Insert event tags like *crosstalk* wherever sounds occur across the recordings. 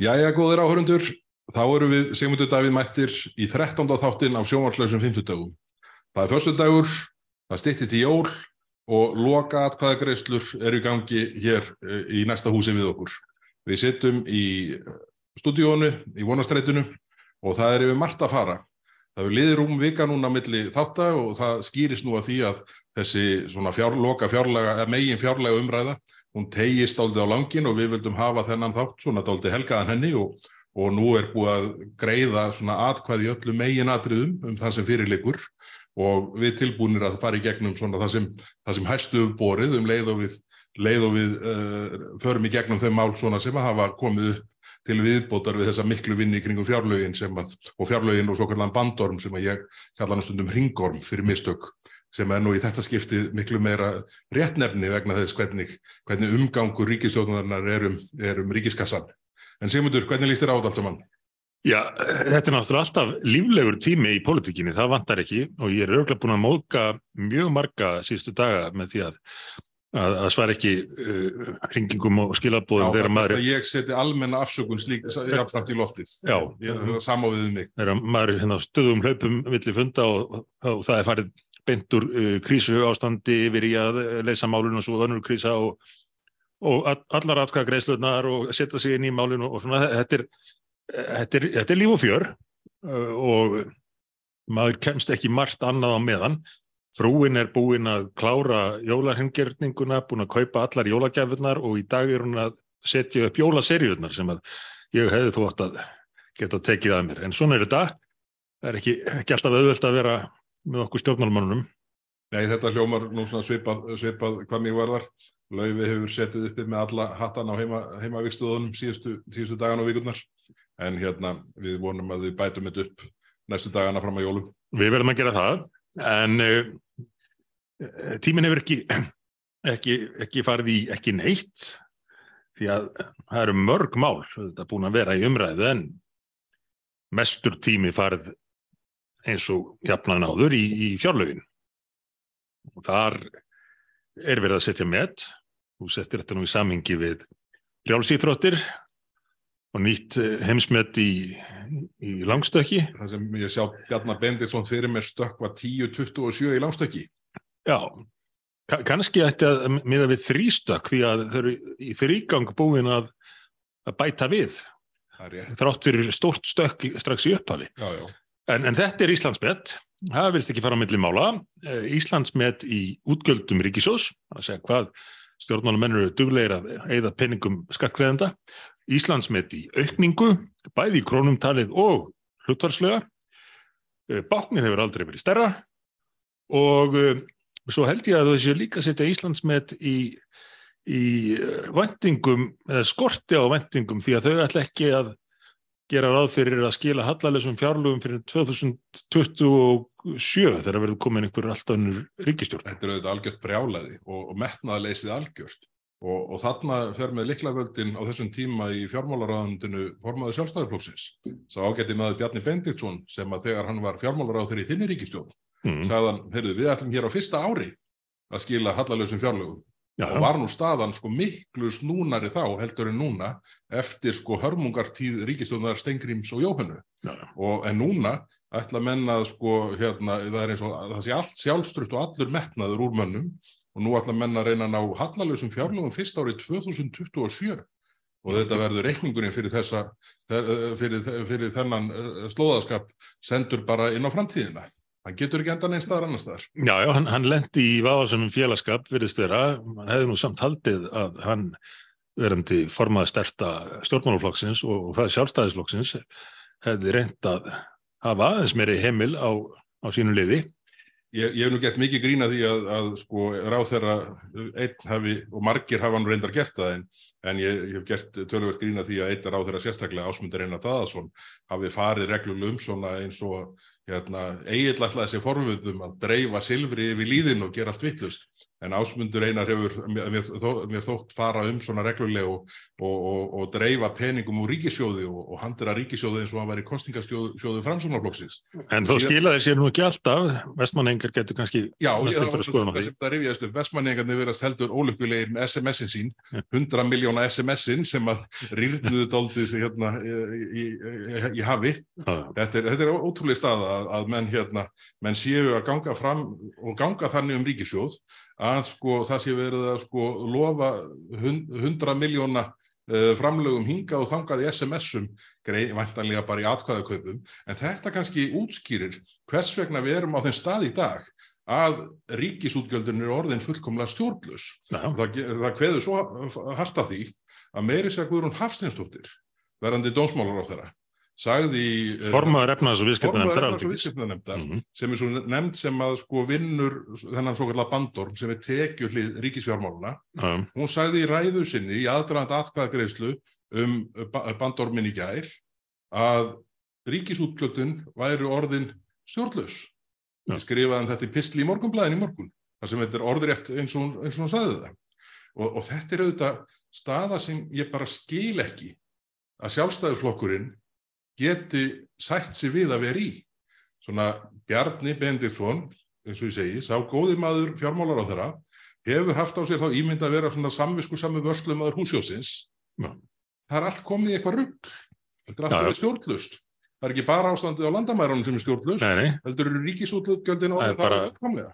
Jæja, góðir áhörundur, þá eru við Sigmundur Davíð mættir í 13. þáttin af sjónvarslausum 50 dagum. Það er förstu dagur, það stýttir til jól og loka atkvæðagreislur eru í gangi hér eh, í næsta húsi við okkur. Við sittum í stúdíónu, í vonastrætinu og það er yfir margt að fara. Það er liðir um vika núna milli þátta og það skýrist nú að því að þessi svona fjár, loka fjárlega, megin fjárlega umræða hún tegist áldi á langin og við vildum hafa þennan þátt svona áldi helgaðan henni og, og nú er búið að greiða svona atkvæði öllu megin atriðum um það sem fyrirleikur og við tilbúinir að fara í gegnum svona það sem, það sem hæstu borið um leið og við, leið og við uh, förum í gegnum þau mál svona sem að hafa komið til viðbótar við þessa miklu vinni kringum fjárlögin að, og fjárlögin og svo kallan bandorm sem að ég kalla hann stundum ringorm fyrir mistök sem er nú í þetta skipti miklu meira réttnefni vegna þess hvernig, hvernig umgangur ríkistjóðunarinnar er um, um ríkiskassan. En Sigmundur, hvernig líst þér á þetta allt saman? Já, þetta er náttúrulega alltaf líflegur tími í pólitíkinni, það vantar ekki og ég er örgulega búin að móðka mjög marga síðustu daga með því að að, að svara ekki uh, hringingum og skilabóðum þegar maður er... Ég seti almenna afsökun slík jafnframt í loftið. Já. Ég er það samáðið um mig. Þegar maður er hérna stöðum hlaupum villi funda og, og það er farið beintur uh, krísu ástandi yfir í að leysa málun og svo önnur krísa og, og allar aðskaka greiðsluðnar og setja sig inn í málun og, og svona, þetta er, þetta er, þetta er líf og fjör uh, og maður kemst ekki margt annað á meðan. Frúin er búin að klára jólarhengjörninguna, búin að kaupa allar jólagjafurnar og í dag er hún að setja upp jólaserjurnar sem að ég hefði þú átt að geta tekið að mér. En svona er þetta, það er ekki, ekki alltaf auðvöld að vera með okkur stjórnmálmannunum. Nei, þetta hljómar nú svona svipað, svipað hvað mjög varðar. Laufi hefur settið uppi með alla hattan á heima, heimavíkstuðunum síðustu, síðustu dagan og vikurnar. En hérna við vonum að við bætum þetta upp næstu dagana fram á jólum. Við verðum að gera það, en uh, tímin hefur ekki, *clears throat* ekki, ekki farið í ekki neitt, því að það eru mörg mál, þetta búin að vera í umræðu, en mestur tími farið eins og jafnan áður í, í fjárlögin. Og þar er verið að setja með og settir þetta nú í samhengi við brjálsýþróttir og nýtt eh, heimsmet í, í langstökki. Það sem ég sjá Bjarnar Benditsson fyrir mér stökk var 10-27 í langstökki. Já, kannski ætti að miða við þrýstökk því að þau eru í þrýgang búin að, að bæta við þrátt fyrir stórt stökk strax í upphafi. Já, já En, en þetta er Íslandsmet, það vilst ekki fara á milli mála. Eh, Íslandsmet í útgjöldum ríkisós, að segja hvað stjórnmálumennur eru duglegir að eigða penningum skakkreðenda. Íslandsmet í aukningu, bæði í krónumtalið og hlutvarslega. Eh, báknið hefur aldrei verið stærra og uh, svo held ég að þessi líka setja Íslandsmet í, í vendingum, eða skorti á vendingum því að þau ætla ekki að gera ráð fyrir að skila hallalessum fjárlugum fyrir 2027 þegar verður komin einhver alltaf önnur ríkistjórn. Þetta er auðvitað algjört brjálaði og, og metnaðleysið algjört og, og þarna fer með liklavöldin á þessum tíma í fjármálaráðundinu formaðu sjálfstæðarflóksins. Sá ágætti maður Bjarni Bendiktsson sem að þegar hann var fjármálaráð þegar í þinni ríkistjórn mm. sagðan, heyrðu við ætlum hér á fyrsta ári að skila hallalessum fjárlugum Já. og var nú staðan sko miklu snúnari þá heldur en núna eftir sko hörmungartíð ríkistjóðunar Stengrims og Jóhannu og en núna ætla að menna sko hérna það er eins og það sé allt sjálfstrutt og allur metnaður úr mönnum og nú ætla að menna að reyna að ná hallalösum fjárlögum fyrst árið 2027 og þetta verður reikningurinn fyrir þessa fyrir, fyrir þennan eh, slóðaskap sendur bara inn á framtíðina Hann getur ekki endan einn staðar annar staðar. Já, já, hann, hann lendi í váðsumum félagskap virðist vera, hann hefði nú samt haldið að hann verandi formað stærsta stjórnmálaflokksins og, og það sjálfstæðisflokksins hefði reynd að hafa aðeins meiri heimil á, á sínu liði. Ég, ég hef nú gett mikið grína því að, að sko ráð þeirra einn hafi og margir hafa hann reyndar gert það en, en ég, ég hef gert tölvöld grína því að einn ráð þeirra sérstaklega ásmundir eina Dadarsson hafi farið reglulum svona eins og hérna, eiginlega ætlaði sér forvöldum að dreifa silfri yfir líðin og gera allt vittlust en ásmundur einar hefur mér, mér, þó, mér þótt fara um svona regluleg og, og, og, og dreifa peningum úr ríkisjóði og handira ríkisjóði eins og hann var í kostingasjóði framsóknarflokksins. En þó skilaði sér nú ekki alltaf, vestmanningar getur kannski... Já, ég, það, það rifjaðist upp, vestmanningarnir verðast heldur ólökulegir með SMS-in sín, 100 miljóna SMS-in sem að rýrnuðu doldið hérna í, í, í, í hafi. Þetta er, þetta er ótrúlega stað að, að menn, hérna, menn séu að ganga fram og ganga þannig um ríkisjóð að sko það sé verið að sko lofa hund, 100 miljóna uh, framlögum hinga og þangað í SMS-um, væntanlega bara í atkvæðakaupum, en þetta kannski útskýrir hvers vegna við erum á þeim stað í dag að ríkisútgjöldun er orðin fullkomlega stjórnlus. Það, það kveður svo harta því að meiri segja Guðrún Hafsteinstóttir verðandi dónsmálar á þeirra sagði eh, formaður efnaðs og viðskiptanemndar mm -hmm. sem er svo nefnd sem að sko vinnur þennan svo kallar bandorm sem er tekjuhlið ríkisfjármáluna mm. hún sagði í ræðu sinni í aðdraðand atkvæðagreyslu um bandormin í gær að ríkisútgjöldun væri orðin stjórnlaus ja. skrifaðan þetta í pistli í morgunblæðin í morgun þar sem þetta er orðrétt eins og, eins og hún sagði það og, og þetta er auðvitað staða sem ég bara skil ekki að sjálfstæðisflokkurinn geti sætt sér við að vera í. Svona Bjarni Bendiktsson, eins og ég segi, sá góði maður fjármálar á þeirra, hefur haft á sér þá ímynd að vera svona samvisku sami vörslu maður húsjósins. Ja. Það er allt komið í eitthvað rugg. Þetta er allt komið ja. stjórnlust. Það er ekki bara ástandið á landamærunum sem er stjórnlust. Þetta eru ríkisútgjöldin og það er fullkomlega.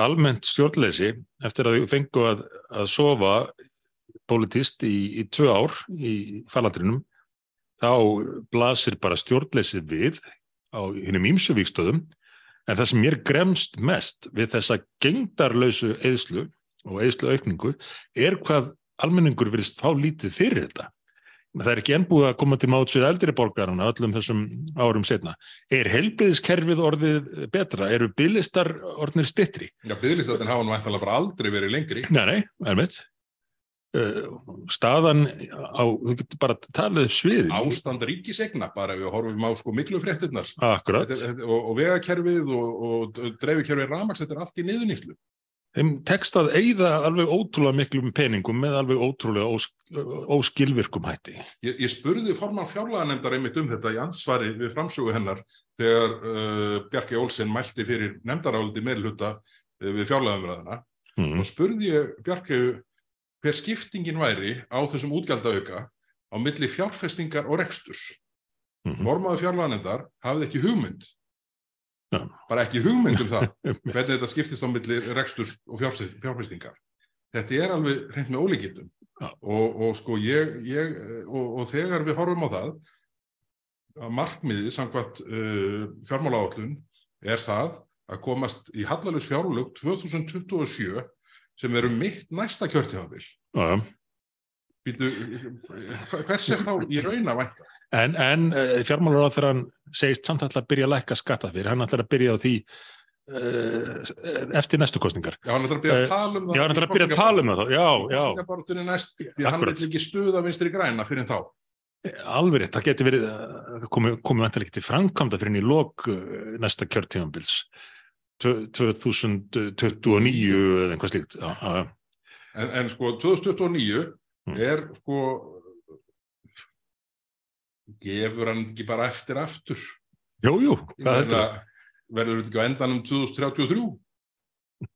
Almennt stjórnleysi eftir að þau fengu að, að sofa politist í, í tvö ár í falaldrinum þá blasir bara stjórnleysið við á hennum ímsuvíkstöðum en það sem mér gremst mest við þessa gengdarlausu eðslu og eðslu aukningu er hvað almenningur virðist fá lítið fyrir þetta. Það er ekki ennbúið að koma til máts við eldri borgarna öllum þessum árum setna. Er helbiðiskerfið orðið betra? Eru bygglistar orðinir stittri? Já, bygglistarinn hafa nú eftir bara aldrei verið lengri. Nei, nei, er mitt. Uh, staðan á, þú getur bara talið svið ástand ríkisegna bara við horfum á sko miklu fréttinnar og, og vegakerfið og, og dreifikerfið ramaks, þetta er allt í niðuníslu þeim tekst að eigða alveg ótrúlega miklum peningum með alveg ótrúlega ós, óskilvirkum hætti. Ég, ég spurði forman fjárlaganefndar einmitt um þetta í ansvari við framsögu hennar þegar uh, Bjarki Olsen mælti fyrir nefndaráldi meðluta uh, við fjárlaganumræðina mm. og spurði ég Bjarki hver skiptingin væri á þessum útgjaldauka á milli fjárfestingar og reksturs. Mm -hmm. Formaðu fjárlaganendar hafði ekki hugmynd, ja. bara ekki hugmynd um það, *laughs* hvernig þetta skiptist á milli reksturs og fjárfestingar. Þetta er alveg hreint með ólíkitum ja. og, og sko ég, ég og, og þegar við horfum á það, að markmiði samkvæmt uh, fjármálaállun er það að komast í hallalus fjárlug 2027 sem eru mitt næsta kjörtíðanvill hvers er þá í raun að vænta? En, en uh, fjármálur á þegar hann segist samt alltaf að byrja að lækka skatta fyrir, hann ætlar að byrja á því uh, eftir næstu kostningar Já, hann ætlar að byrja að tala um það Já, hann ætlar að byrja að tala um það Já, já. næst, Því hann vil ekki stuða vinstri græna fyrir þá. Alveg það getur verið komið komi vantilega ekki til framkvæmda fyrir henni í lok næsta kjörtíðanbils 2029 eða einhvað slíkt. En, en sko 2029 mm. er sko gefur hann ekki bara eftir aftur Jújú, hvað heldur það? Verður þetta ekki á endan um 2033?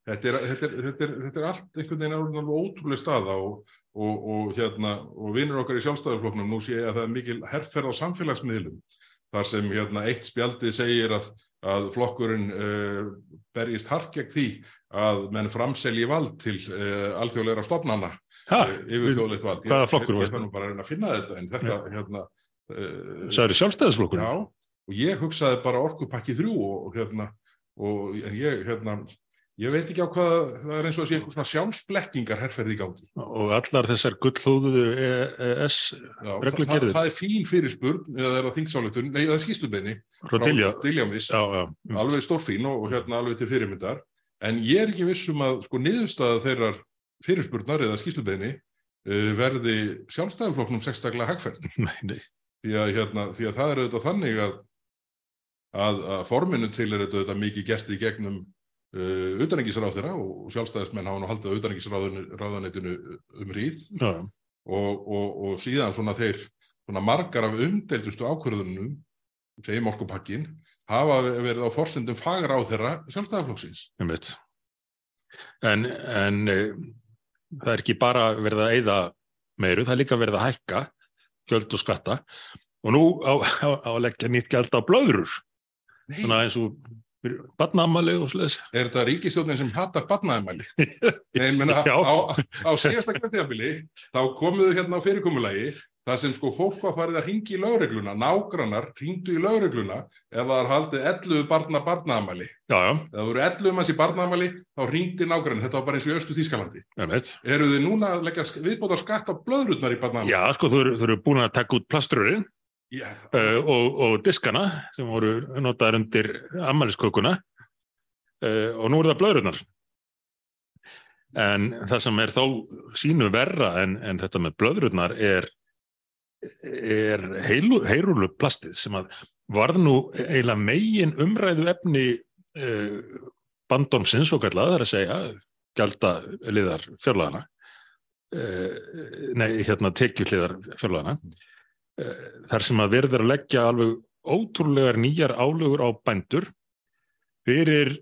Þetta er, þetta, er, þetta, er, þetta er allt einhvern veginn alveg ótrúlega staða og, og, og, hérna, og vinnur okkar í sjálfstæðarfloknum nú sé ég að það er mikil herrferð á samfélagsmiðlum þar sem hérna, eitt spjaldið segir að að flokkurinn uh, berjist hark gegn því að menn framselji vald til uh, alþjóðleira stofnana uh, yfir þjóðleitt vald. Hvaða flokkur var þetta? Ég þarf nú bara að reyna að finna þetta en þetta ja. hérna... Það eru sjálfstæðisflokkur? Já, og ég hugsaði bara orkupakki þrjú og hérna, og ég hérna Ég veit ekki á hvað, það er eins og að sé einhvern svona sjálfsblekkingar herrferði í gangi. Og allar þessar gullhóðuðu ES reglugerðir? Það, það er fín fyrirspurn, eða er það þingsáletun, nei það er skýslubeini. Frá Diljámist, alveg stórfín og, og hérna alveg til fyrirmyndar. En ég er ekki vissum að sko niðurstaða þeirrar fyrirspurnar eða skýslubeini uh, verði sjálfstæðarfloknum sekstaklega hagferð. *laughs* Nei, nei. Því að, hérna, því að það er auðvitað þannig að, að, að forminu til er auðvitað mikið gert í gegnum uh, utanengisráðþeirra og sjálfstæðismenn hafa nú haldið á utanengisráðunetinu um ríð já, og, og, og síðan svona þeir svona margar af umdeldustu ákvörðunum segjum orkupakkin hafa verið á forsendum fagra á þeirra sjálfstæðarflokksins. einmitt. En, en e, það er ekki bara verið að eyða meiru, það er líka verið að hækka gjöld og skatta. Og nú á, að leggja nýtt gjald á blöðrur, Nei, svona eins og barnamali og sliðis. er þetta ríkistjóðin sem hattar barnaðumæli? *laughs* Nei, Já. á, á síðasta kvæmtíðabili þá komuðu hérna á fyrirkomulagi það sem sko fólk var farið að ringi í lögregluna, nágrannar ringdu í lögregluna ef það er haldið 11 barna barnaðamæli. Já, já, Ef það voru 11 manns í barnaðamæli þá ringdi nágrann, þetta var bara eins og Östu Þískalandi. Eru þið núna að leggja viðbóta skatt á blöðrutnar í barnaðamæli? Já, sko, þú eru, þú eru búin að taka út plastrurinn Já. uh, og, og diskana sem voru notaðar undir ammæliskökuna uh, og nú eru það blöðrunar. En það sem er þó sínu verra en, en þetta með blöðrunar er, er heilu, heyrúlu plastið sem að varð nú eiginlega megin umræðu efni uh, bandómsins og það er að segja, gælda liðar fjörlagana, uh, nei, hérna tekjuliðar fjörlagana, uh, þar sem að verður að leggja alveg ótrúlegar nýjar álugur á bændur fyrir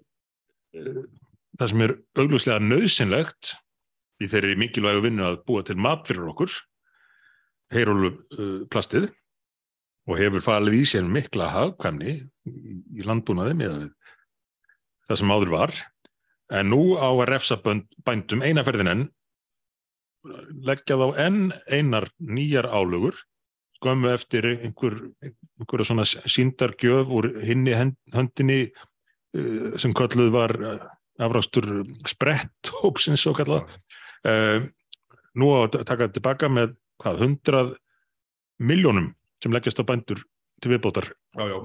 uh, það sem er augljóslega nöðsynlegt í þeirri mikilvægu vinnu að búa til mat fyrir okkur heyrúlu uh, og hefur falið í sér mikla hagkvæmni í, landbúnaði með það sem áður var. En nú á að refsa bændum einaferðin enn leggja þá enn einar nýjar álugur skömmu eftir einhver, einhverja svona síndargjöf úr hinni hend- höndinni uh, sem kalluð var uh, afrástur sprett hópsins og kallað uh, nú á að taka tilbaka með hvað, hundrað miljónum sem leggjast á bændur til viðbótar. Já, já,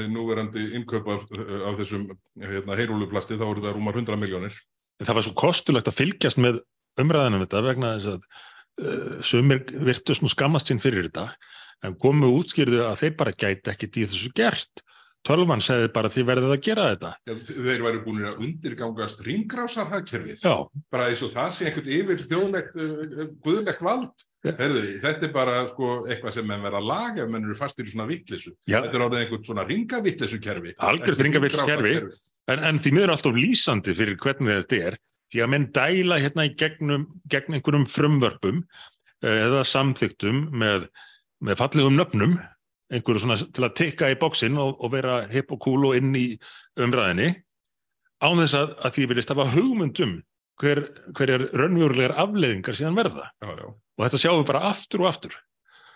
við núverandi innkaup af, af þessum hérna, heyrúluplasti þá eru það rúmar 100 miljónir. það var svo kostulegt að fylgjast með umræðanum þetta vegna þess að sumir virtust nú skammast sín fyrir þetta en komu útskýrðu að þeir bara gæti ekkit í þessu gert Tölvan segði bara þið verðið að gera þetta Já, þeir væru búin að undirgangast ringrásarhagkerfið. já, Bara eins og það sé einhvern yfir þjóðlegt, uh, guðlegt vald. Já. Herðu, þetta er bara sko, eitthvað sem menn verða að laga ef menn eru fastir í svona vittlisu. já Þetta er orðið einhvern svona ringavittlisu kerfi. Algjört hringavitleysukerfi. en, en því miður alltaf lýsandi fyrir hvernig þetta er því að menn dæla hérna í gegnum, gegn einhverjum frumvörpum eh, eða samþyktum með, með fallegum nöfnum einhverju svona til að tikka í bóksinn og, og vera hipp og cool og inn í umræðinni án þess að, að því viljast hafa hugmyndum hver, hver er raunverulegar afleiðingar síðan verða Já, já. og þetta sjáum við bara aftur og aftur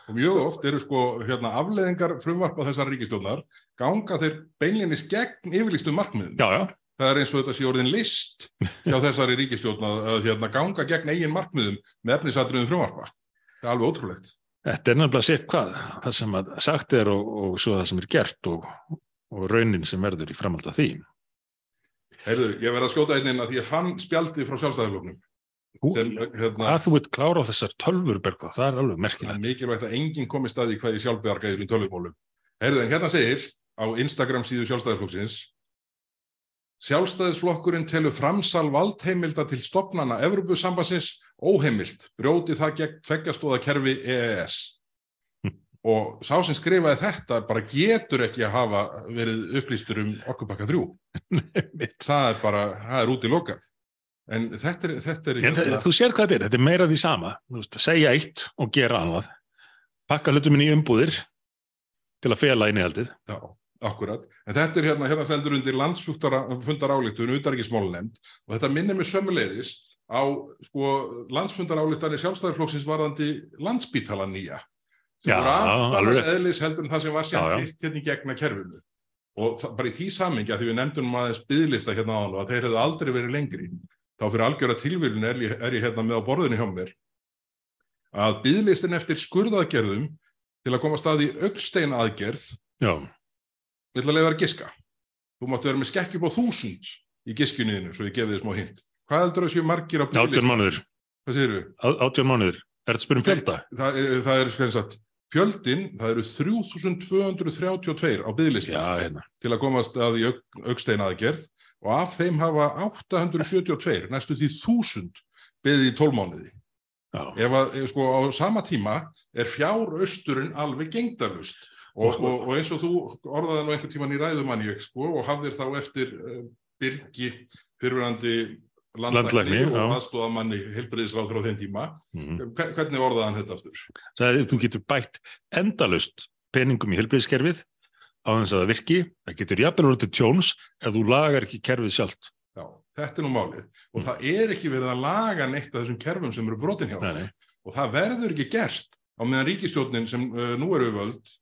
Og mjög oft eru sko hérna, afleðingar frumvarpa þessar ríkistjónar ganga þeir beinlinis gegn yfirlýstum markmiðum. já, já, Það er eins og þetta sé orðin list hjá *laughs* þessari ríkistjórn að, að hérna, ganga gegn eigin markmiðum með efnisatriðum frumvarpa. Það er alveg ótrúlegt. þetta er nefnilega sitt hvað það sem að sagt er og, og svo það sem er gert og, og raunin sem verður í framhald af því Heyrðu, ég verð að skjóta einn inn að því ég fann spjaldi frá sjálfstæðarfloknum hérna, að þú veit klára á þessar tölfur Bergvað, það er alveg það er merkilegt mikilvægt að enginn komi staði hverju sjálfbjarga í þessum tölvumólum. Heyrðu, en hérna segir á Instagram síðu sjálfstæðarflokksins Sjálfstæðisflokkurinn telur framsal valdheimilda til stopnana Evrópusambansins óheimilt, brjóti það gegn tveggjastóða kerfi EES. *laughs* Og sá sem skrifaði þetta bara getur ekki að hafa verið upplýstur um okkupakka 3. *laughs* Mitt. Það er bara, það er út í lokað. En þetta er, þetta er En þe- þú sér hvað þetta er, þetta er meira því sama Þú veist, segja eitt og gera annað pakka hlutum inn í umbúðir til að fela innihaldið Já, akkurat. En þetta er hérna, hérna sendur undir landsfundar áleiktun utarikismálunemnd og þetta minnir mig sömuleiðis á sko, landsfundar álektanir sjálfstæðarflokksins varðandi landsbítalan nýja. Sem Já, voru rétt. eðlis heldur en það sem var já. hitt hérna í gegna kerfinu. Og það, bara í því samingja, því við nefndum aðeins byðlista hérna á hann og að þeir hefðu aldrei verið lengri, þá fyrir algjöra tilvílun er, er ég hérna með á borðinu hjá mér, að byðlistin eftir skurðaðgerðum til að koma stað í augstein aðgerð Já, Ég ætla að leiða að giska. Þú máttu vera með skekk upp á þúsund í giskjunniðinu, svo ég gefið þið smá hint. Hvað heldur að séu margir á átjón mánuður Hvað segir við? Á- átján mánuður, er þetta spyrum fjölda? Það, það er eins að fjöldin, það eru 3232 á Já, hérna til að komast að í aug, augsteina aðgerð og af þeim hafa 872, næstu því 1000 beðið í tólmánuði. Já, Ef að, sko, á sama tíma er fjárausturinn alveg gengdarlust og, og, og eins og þú orðaði nú einhvern tíman í ræðumanni, sko, og hafðir þá eftir uh, Birgi fyrirverandi Landlækni, og já. aðstóðamanni heilbriðisráður á þeim tíma. Hve- Hvernig orðaði hann þetta aftur? það er, þú getur bætt endalust peningum í helbriðskerfið á þess að það virki, það getur jafnvel orðið tjóns ef þú lagar ekki kerfið sjálft. Já, þetta er nú málið. Og Mm. það er ekki verið að laga neitt af þessum kerfum sem eru brotin hjá. Nei, nei. Og það verður ekki gert á meðan ríkistjórnin sem uh, nú eru völd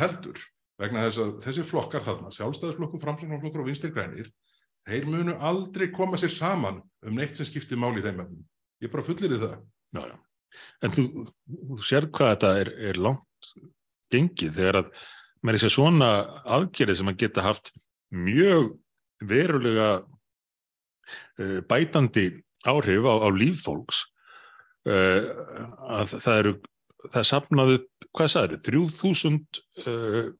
heldur. Vegna þess að þessi flokkar þarna, sjálfstæðisflokkur, framsóknarflokkur og vinstri grænir, þeir munu aldrei koma sér saman um neitt sem skiptir máli í þeim efnum. Ég bara fullir það. Já, já. En þú, þú sér hvað þetta er, er langt gengið þegar að með þess að svona aðgerið sem að geta haft mjög verulega uh, bætandi áhrif á, á líf fólks uh, að það eru það upp, hvað sagði, 3000 uh,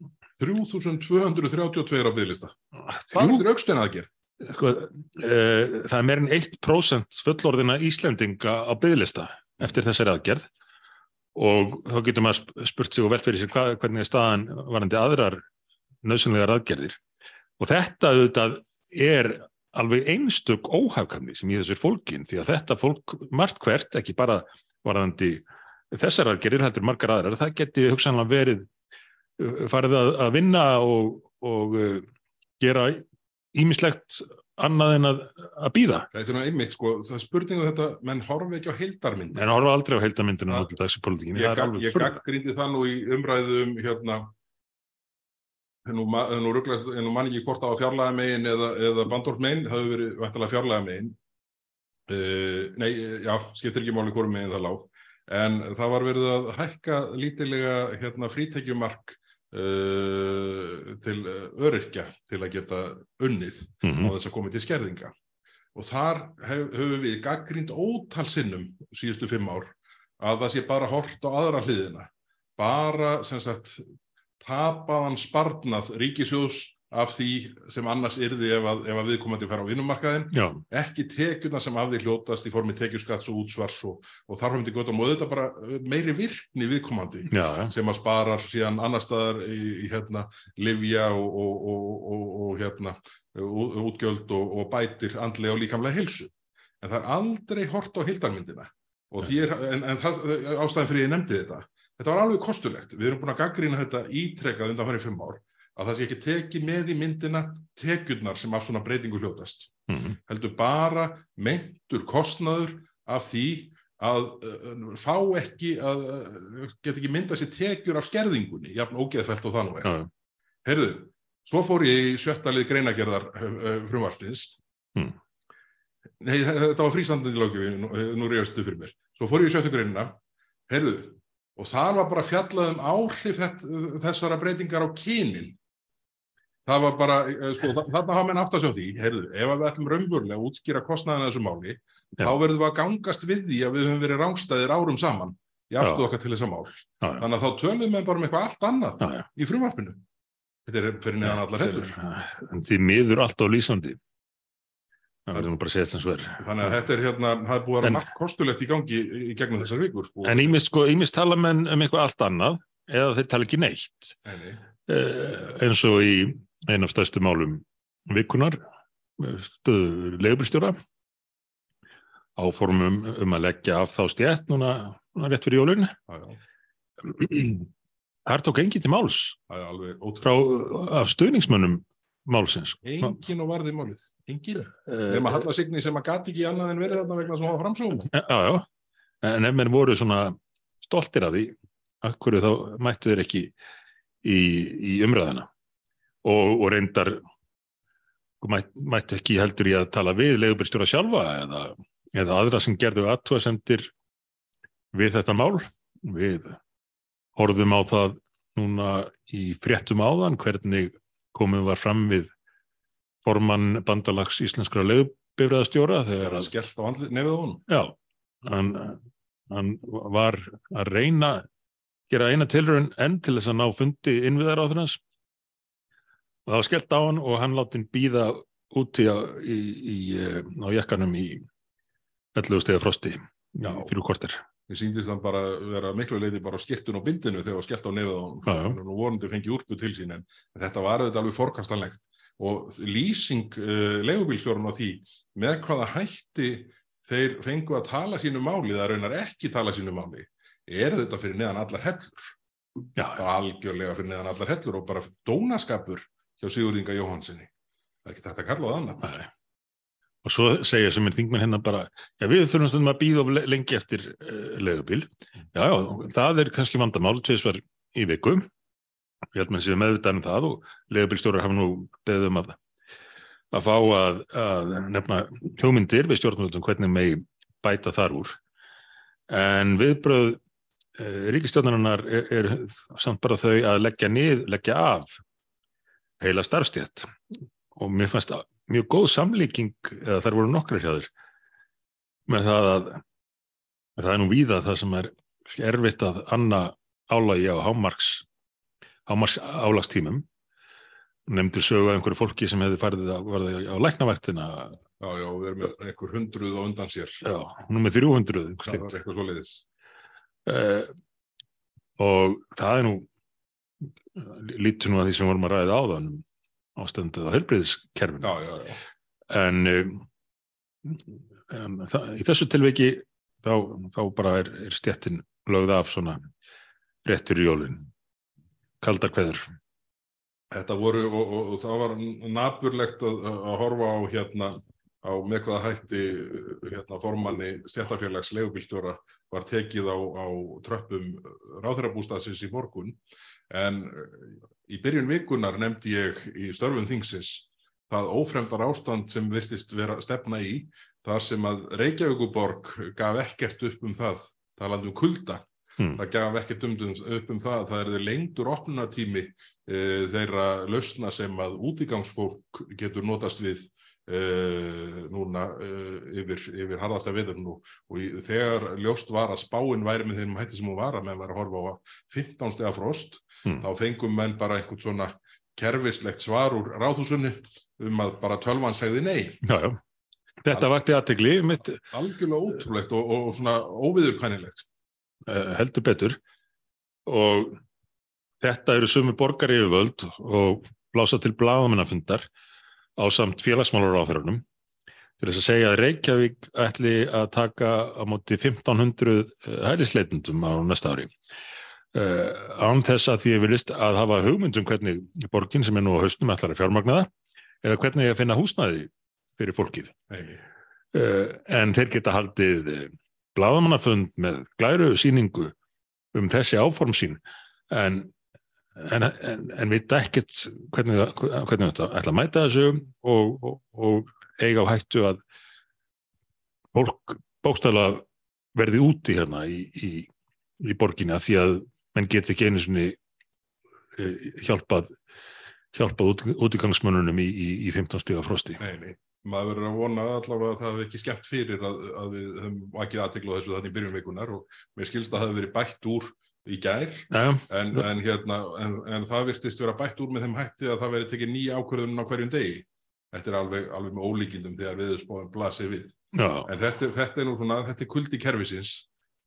3232 á bygglista. Það þrjú, er aukstein aðgerð. uh, það er meir en 1% fullorðina Íslendinga á bygglista eftir þessari aðgerð og þá getur maður sp- spurt sig og velt fyrir sér hvað, hvernig er staðan varandi aðrar nöðsynlegar aðgerðir og þetta auðvitað er alveg einstök óhafkamni sem í þessu fólkin því að þetta fólk margt hvert, ekki bara varandi þessar aðgerðir heldur margar aðrar, það geti hugsanlega verið uh, farið að, að vinna og, og uh, gera ímislegt annað en að, að býða Þetta er nú einmitt, sko, það er spurningu þetta, menn horfi ekki á heildarmynd. en horfa aldrei á heildamyndinu Það- á þessu politíkinni, Ég, það gaggrindi það nú í umræðum hérna nú, ma- nú, ruglast, nú man ekki hvort á fjárlega megin eða, eða bandorf megin, það hefur verið vantilega fjárlega megin. Uh, nei, já, skiptir ekki máli hvort megin það lág en það var verið að hækka lítilega hérna frítekjumark uh, til öryrkja til að geta unnið Mhm. á þess að koma til skerðinga. Og þar höfum við gaggrínt ótal sinnum síðustu fimm ár að það sé bara hort á aðra hliðina. Bara, sem sagt, tapaðan sparnað ríkisjóðs af því sem annars yrði ef að, ef að viðkomandi fær á vinnumarkaðin, Já, ekki tekjuna sem af því hljótast í formi tekjuskatts og útsvars og, og þar höfum við gott á móðu þetta bara uh, meiri virkni viðkomandi já, já. sem að sparar síðan annar staðar í, í hérna livja og, og, og, og, og hérna útgjöld og, og bætir andlega og líkamlega heilsu. En það er aldrei hort á hildarmyndina. Og því er, en, en það, ástæðan fyrir ég nefndi þetta, þetta var alveg kostulegt. Við erum búin að gaggrýna þetta ítrekað undan fyrir fimm ár, að það sé ekki tekið með í myndina tekjurnar sem af svona breytingu hljótast Mhm. heldur bara meintur kostnaður af því að uh, fá ekki að uh, geta ekki mynda sér tekjur af skerðingunni, jafn ógeðfælt og. Já, já. Heyrðu, svo fór ég í sjötta lið greinagerðar uh, uh, frumvartins. Hmm. Nei, þe- þetta var frístandandi lögjöfi, nú, nú reyðastu fyrir mér. Svo fór ég í sjöttu greinina, heyrðu, og þar var bara fjallað um áhrif þett, þessara breytingar á kynin. Það var bara, eh, sko, þa- þarna hafa menn átt að sjá því, heyrðu, ef við ætlum raunverulega að útskýra kostnaðina þessu máli, Já. þá verðum við að gangast við því að við höfum verið rángstæðir árum saman í Já. okkar til þessa mál. Já, já. Þannig að þá tölum við bara um eitthvað allt annað í frumvarpinu. Þetta er fyrir neðan allar En því miður allt á lýsandi. Það verður nú bara að segja þess að verður. Þannig að þetta er hérna, það er búið að vera margt kostulegt í gangi í gegnum þessar vikur. Sko. En ímist, sko, ímist tala menn um eitthvað allt annað eða þeir tala ekki neitt. Nei, nei. Eh, eins og í einn af stærstu málum vikunar, eh, stöðu leigubilstjóra, áformum um að leggja af þá stjætt núna, núna rétt fyrir jólun. Þar tók enginn til máls Það alveg frá af stuðningsmönnum málsins. Engin og varði málið. Engin. Eh, Nefn að Halla Signi sem að gati ekki annað en verið þarna vegna svona framsóðum. Já, já, en ef menn voru svona stoltir af því, akkur þá mættu þeir ekki í, í umræðina og, og reyndar mætt, mættu ekki heldur í að tala við leigubirstjóra sjálfa eða, eða aðra sem gerðu aðtúasemdir við þetta mál. Við horfðum á það núna í fréttum áðan hvernig komum var fram við formann bandalags íslenskra leigubifræðastjóra Það þegar að skellt á andlið nefið honum. Já, hann, hann var að reyna gera eina tilraun enn til þess að ná fundi innviðar á þennans og það var skellt á hann og hann látt hann býða úti á, í, í, eh, á jakkanum í 11 stegi frosti já, fyrir korter. Mér síndist hann bara vera miklu leiti bara á skirtun og bindinu þegar það var skellt á Já, já. hann og vonandi fengi úrbu til sín en þetta var auðvitað alveg forkastanlegt. Og lýsing uh, leigubílstjórun á því með hvaða hætti þeir fengu að tala sínu máli það raunar ekki tala sínu máli er þetta fyrir neðan allar hellur. Já, algjörlega fyrir neðan allar hellur og bara dónaskapur hjá Sigurðinga Jóhansinni það er ekki hægt að kalla það annað Nei. Og svo segja sem er þingmenn hérna bara, já við þurfum stundum að býða of le- lengi eftir uh, legubíl. Já, já, það er kannski vandamál, tveisvar í viku. Ég held með sér meðvitaðan um það og legubílstjórar hafa nú beðið um að, að fá að, að nefna hjómyndir við stjórnvöldum hvernig megi bæta þar úr. En viðbröð uh, ríkistjórnarinnar er, er samt bara þau að leggja nið, leggja af heila starfstjætt og mér fannst að mjög góð samlíking, eða þar voru nokkrar hjá þér, með það að það er nú víða það sem er erfitt að anna álagi á hámarks, hámarks álagstímum. Nefndir sögu að einhverju fólki sem hefði farið á, á læknavættina, Já, já, við erum með einhver hundruð á undan sér. Já, nú með 300, einhvers það var eitthvað svoleiðis. Uh, og það er nú, lítur nú að því sem vorum að ræða áðan um ástandið á já, já en, um, en það, í þessu tilveiki þá, þá bara er, er stjettin lögð af svona réttur í jólin. Kalda kveður. Þetta voru, og, og, og það var naburlegt að, að horfa á hérna, á með hvaða hætti hérna formanni stjættafélags leigubílstjóra var tekið á, á tröppum ráþurabústaðsins í morgun en í byrjun vikunar nefndi ég í störfum þingsins það ófremdar ástand sem virtist vera stefna í þar sem að Reykjavíkuborg gaf ekkert upp um það talandi um kulda Hmm. það gaf ekkert um, upp um það það er lengdur opnunatími e, þeirra lausna sem að útigangsfólk getur notast við e, núna e, yfir, yfir harðasta veður nú. Og í, þegar ljóst var að spáin væri með þeim hætti sem hún var að menn var að horfa á 15 stega frost Hmm. þá fengum menn bara einhvern svona kerfislegt svar úr ráðhúsunni um að bara tölvan segði nei. Já, já. þetta vakti aðtegli mitt algjörlega ótrúlegt og, og svona óviðurkvænnilegt uh, heldur betur. Og þetta eru sömu borgar yfirvöld og blása til blaðamennafundar á samt félagsmálar áþörunum til þess að segja að Reykjavík ætli að taka á móti 1500 hælisleitundum á næsta ári. Uh, án þess að því ég vilist að hafa hugmyndum hvernig borgin sem er nú á haustum ætlar að fjármagna það eða hvernig ég að finna húsnæði fyrir fólkið. Uh, en þeir geta haldið blaðamannafund með glæru síningu um þessi áform sín. En, en, en, en vita ekkert hvernig, hvernig þetta ætla að mæta þessu og, og, og eiga á hættu að fólk bókstæla verði úti hérna í, í, í borginni að því að menn geti ekki einu sinni eh, hjálpað hjálpað út, útigangsmönnunum í, í, í 15 stiga frosti. nei, nei maður verður að vona allavega að það hefði ekki skemmt fyrir að, að við höfum vakið aðtekla á þessu þannig í byrjun vikunar og mér skilst að það hefði verið bætt úr í gær. Já, en, en, hérna, en, en það virtist vera bætt úr með þeim hætti að það verið tekið ný ákvörðun á hverjum degi. Þetta er alveg, alveg með ólíkindum þegar viðspáðum blasir við. Já, en þetta, þetta er nú svona, þetta er kuldi kerfisins.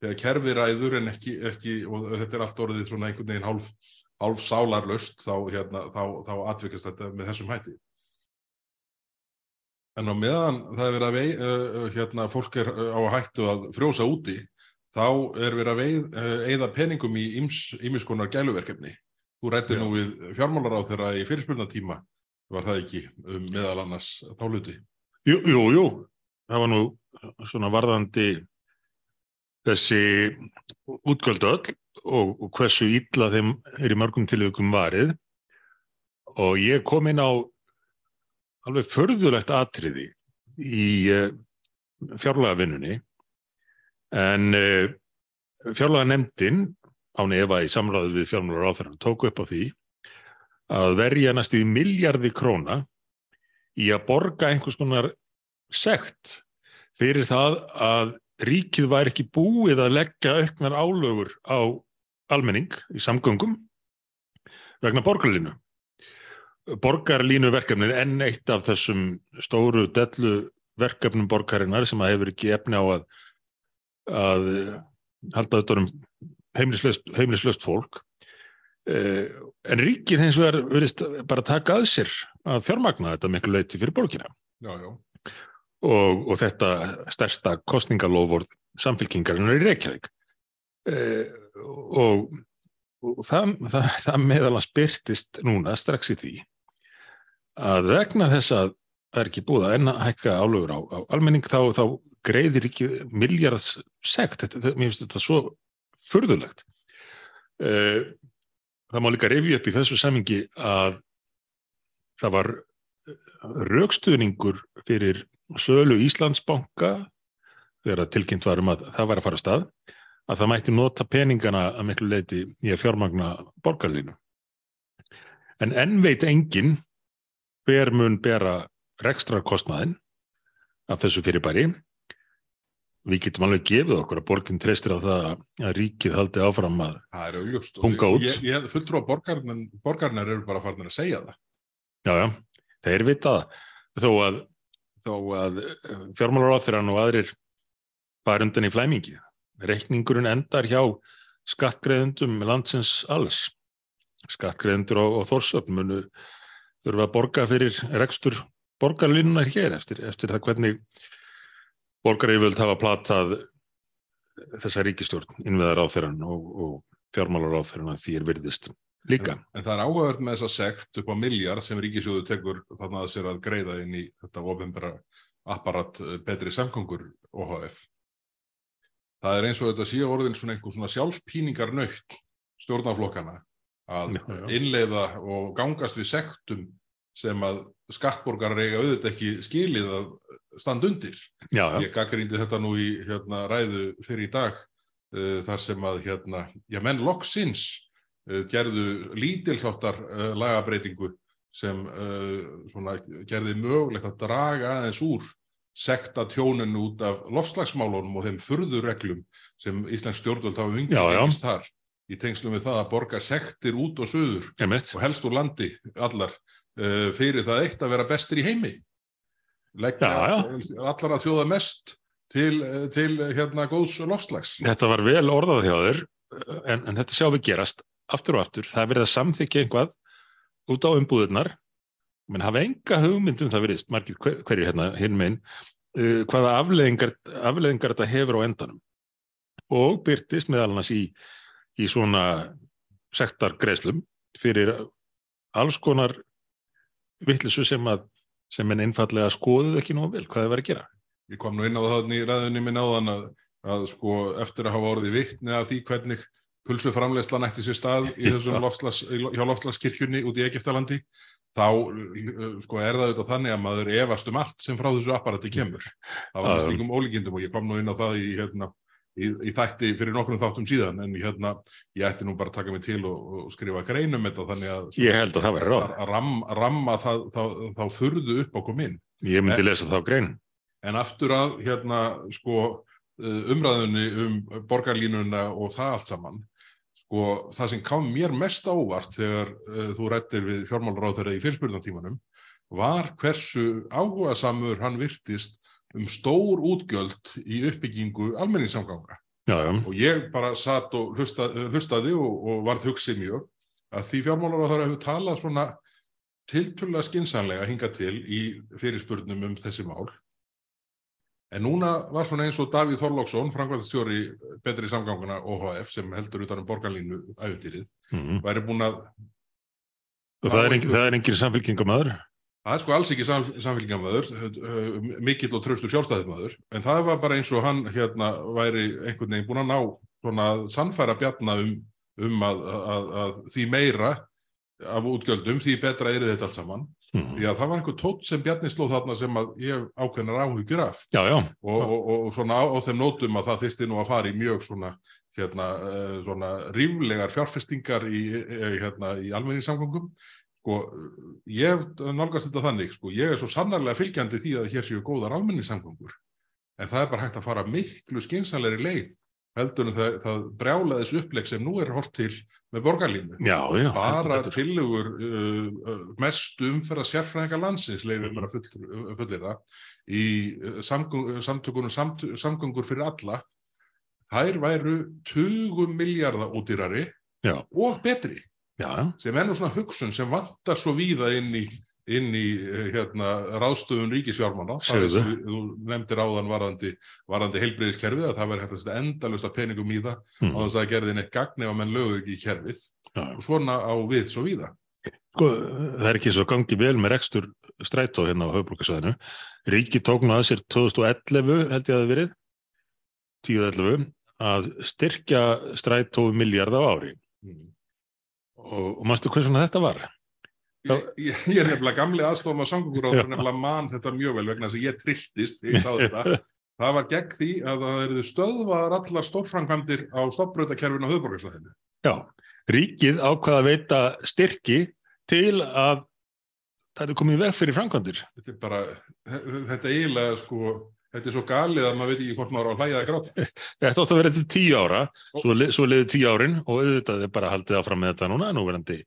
Þegar kerfi ræður en ekki, ekki og þetta er allt orðið svona einhvern veginn hálf, hálf sálarlöst þá, hérna, þá, þá atvikast þetta með þessum hætti. En á meðan það er verið að vei, uh, hérna, fólk er uh, á hættu að frjósa úti þá er verið að eigða peningum í ýmiskonar gæluverkefni. Þú rættir Já. nú við fjármálaráð þeirra í fyrirspurnatíma var það ekki um, meðal annars þá hluti? Jú, jú, jú, það var nú svona varðandi þessi útgöldu öll og, og hversu illa þeim er í mörgum tilvíkum varið. Og ég kom inn á alveg förðulegt atriði í uh, fjárlagavinnunni en uh, fjárlaga nefndin án efa í samræðu við fjármálar áþæran tóku upp á því að verja næstu í miljardi króna í að borga einhvers konar sekt fyrir það að ríkið væri ekki búið að leggja auknar álögur á almenning í samgöngum vegna borgarlinu. borgarlínu verkefnið enn eitt af þessum stóru dellu verkefnum borgarinnar sem að hefur ekki efni á að, að halda auðvitað um heimilislaust fólk. Eh, en ríkið hins vegar verðist bara taka að sér að fjármagna þetta miklu leiti fyrir borgina. Já, já. og, og þetta stærsta kostningalofvörð samfélkingarinnar í Reykjavík. Eh, og, og það, það, það meðal að spyrtist núna strax í því að vegna þess að það er ekki búið að enna hækka álögur á, á almenning þá, þá greiðir ekki miljards sekt, þetta, mér finnst þetta svo furðulegt. Uh, það má líka revja upp í þessu samingi að það var raukstuðningur fyrir sölu Íslandsbanka þegar að tilkynnt varum að það var að fara að stað að það mætti nota peningana að miklu leiti í að fjármagna borgarlínu. En enn veit engin hver mun bera rekstra kostnaðin af þessu fyrirbæri. Við getum alveg gefið okkur að borginn treystir á það að ríkið haldi áfram að það er punga út. ég, ég fulltrú að borgarnar eru bara farin að segja það. Já, já, þeir vita það. Þó að, þó að fjármálaráþurann og aðrir bara undan í flæmingi. Reikningurinn endar hjá skattgreðendum landsins alls. Skattgreðendur á, á Þórsöfn munu þurfa að borga fyrir rekstur borgarlinnar hér eftir, eftir það hvernig borgarífjöld hafa platað þessa ríkistjórn innveðar áþeran og, og fjármálar áþeran að því er virðist líka. En, en það er áhörð með þessa sekt upp á miljard sem ríkisjóðu tekur þannig að sér að greiða inn í þetta ofinbæra apparat betri samkongur OHF. Það er eins og þetta síða orðin svona einhver svona sjálfspíningar nöytt stjórnaflokkana að innleiða og gangast við sektum sem að skattborgarar eiga auðvitað ekki skilið að standa undir. Já, já. Ég gaggrindi þetta nú í hérna, ræðu fyrir í dag uh, þar sem að hérna, já, menn loksins uh, gerðu lítilháttar uh, lagabreitingu sem svona, gerði mögulegt að draga aðeins úr sekta tjónin út af lofslagsmálunum og þeim furðurreglum sem Íslands stjórnvöld hafa þar í tengslu með það að borga sektir út og söður Emitt. og helst úr landi allar fyrir það eitt að vera bestir í heimi leggja allar að þjóða mest til, til hérna góðs lofslags. Þetta var vel orðað þér en, en þetta sjá við gerast aftur og aftur. Það er verið að samþykja einhvað út á umbúðunar menn hafa enga hugmyndum það veriðst margir hver, hverjir hérna hinn megin uh, hvaða afleðingar, afleðingar þetta hefur á endanum og byrtist meðal annars í, í svona sektargreslum fyrir alls konar vittlisu sem að sem en einfallega skoðuð ekki nú vel hvað þið verið að gera. Ég kom nú inn á það í ræðunni minn áðan að, að sko eftir að hafa orðið vittni af því hvernig pulsu framlegsla nætti sér stað í þessum lofslags, hjá lofslagskirkjunni út í Egiptalandi þá sko er það auðvitað þannig að maður efast um allt sem frá þessu apparati kemur. Það var líkum ólíkindum og ég kom nú inn á það í hérna í, í þætti fyrir nokkrum þáttum síðan en hérna, ég ætti nú bara að taka mig til og, og skrifa greinum þetta þannig að ég held að að ram, ramma það, þá, þá furðu upp okkur minn ég myndi en, lesa þá grein. En aftur að hérna sko umræðunni um borgarlínuna og það allt saman sko það sem kam mér mest ávart þegar uh, þú rættir við fjármálráður í fyrirspurnatímanum var hversu áhuga samur hann virtist um stór útgjöld í uppbyggingu almenningssamganga og ég bara satt og hlustaði, hlustaði og, og varð hugsið mjög að því fjármálar á það hefur talað svona tilturlega skinsanlega hinga til í fyrirspurnum um þessi mál. En núna var svona eins og Davíð Þorlóksson framkvæmstjóri betri samganguna OHF sem heldur utan um borgarlínu æfintýrið, mm -hmm. væri búin að og það er, engin, það er engin samfélkingum aður Það er sko alls ekki sam, samfélgjamaður, mikill og tröstur sjálfstæðismadur, en það var bara eins og hann hérna væri einhvern veginn búin að ná svona sannfæra bjarna um, um að, að, að því meira af útgjöldum, því betra er þetta alls saman. Mm. Því að það var einhver tótt sem Bjarni slóð þarna sem að ég ákveðnar áhugjur af. Já, já. Og, og, og svona á, á þeim nótum að það þýrsti nú að fara í mjög svona, hérna, svona ríflegar fjárfestingar í, hérna, í almenningssamgangum Sko, ég nálgast þetta þannig, sko, ég er svo sannarlega fylgjandi því að hér séu góðar almenningssamgöngur, en það er bara hægt að fara miklu skynsalegri leið heldur en það, það brjálaðis uppleg sem nú er hort til með borgarlínu. Já, já. Bara tilugur uh, uh, mest umferða sérfræðinga landsins, Mhm. bara full, fullir það, í uh, samgöng, samtökunum samt, samgöngur fyrir alla, þær væru 20 miljardar útýrari Já. og betri, Já, já. sem er nú svona hugsun sem vantar svo víða inn í inn í eh, hérna, ráðstöfun ríkisfjármána, það er sem þú nefndir áðan varðandi, varðandi heilbreyðiskerfið að það verður hægt að setja endalaust af peningum í það Mm. á þess að það gerði neitt gagn ef að menn lögu ekki í kerfið já. og svona á við svo víða. Sko, það er ekki svo gangi vel með rekstur strætó hérna á höfbrukarsvæðinu. Ríki tók nú að sér 2011 held ég að það verið, 10-11, að styrkja strætó um miljard á ári. Og, og manstu hvað svona þetta var? Ég, ég, ég er nefnilega gamli aðstofum að er nefnilega mann þetta mjög vel vegna þess að ég trilltist, ég sá þetta. *laughs* Það var gegn því að það eru stöðvaðar allar stórframkvæmdir á stoppröðakerfinu á höfðborgarsvæðinu. Já, ríkið ákvaða að veita styrki til að það er komið veg fyrir framkvæmdir. Þetta er bara, þetta eiginlega sko, þetta er svo galið að maður veit ekki hvort maður á að hlæja að gráta. *laughs* Þetta átt að vera til tíu ára, svo, svo liði tíu árin og auðvitað er bara haldið áfram með þetta núna, nú verandi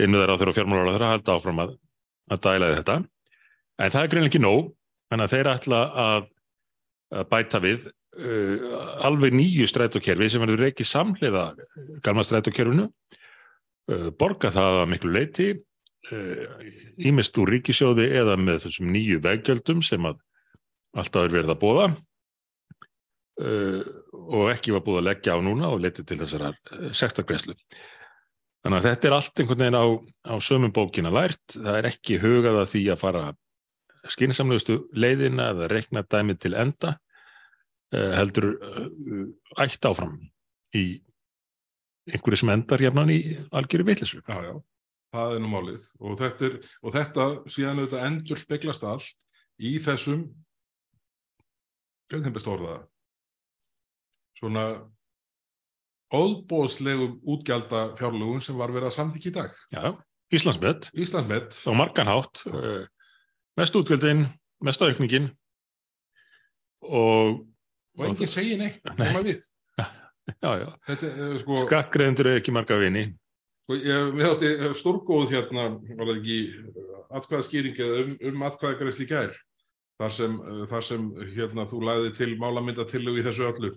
innuðar á þeirra fjármálar þeirra haldið áfram að, að dæla þetta. En það er greinlega ekki nóg, að þeir ætla að, að bæta við uh, alveg nýju strætókerfi sem verður ekki samhliða gamla strætókerfinu, uh, borga það að miklu leiti, ímest úr ríkisjóði eða með þessum nýju veggjöldum sem að alltaf er verið að bóða uh, og ekki var búið að leggja á núna og leiti til þessar sektargreslu. Þannig að þetta er allt einhvern veginn á, á sömum bókina lært. Það er ekki hugað að því að fara skynnsamlegustu leiðina eða rekna dæmið til enda uh, heldur uh, ætt áfram í einhverju sem endar jafnan í algjöru vitlisu. Já, já, það er nú málið og þetta, er, og þetta síðan auðvitað endur speglast allt í þessum hvernig best orða það? Svona óðbóðslegum útgjalda fjárlögum sem var verið að samþykja í dag. Já, Íslandsmet. Íslandsmet, á margan hátt. Uh, mest útgjöldin, mest aukningin. Og, og enginn segir neitt, Nei. *laughs* já, já, Þetta er eh, sko, skakkreðendur er ekki marga vini. Sko ég, við átti stórgóð hérna, var það ekki atkvæðaskýring eða um, um atkvæðagreisli í gær, þar sem, eh, þar sem hérna þú lagði til málamyndatillögu í þessu öllu,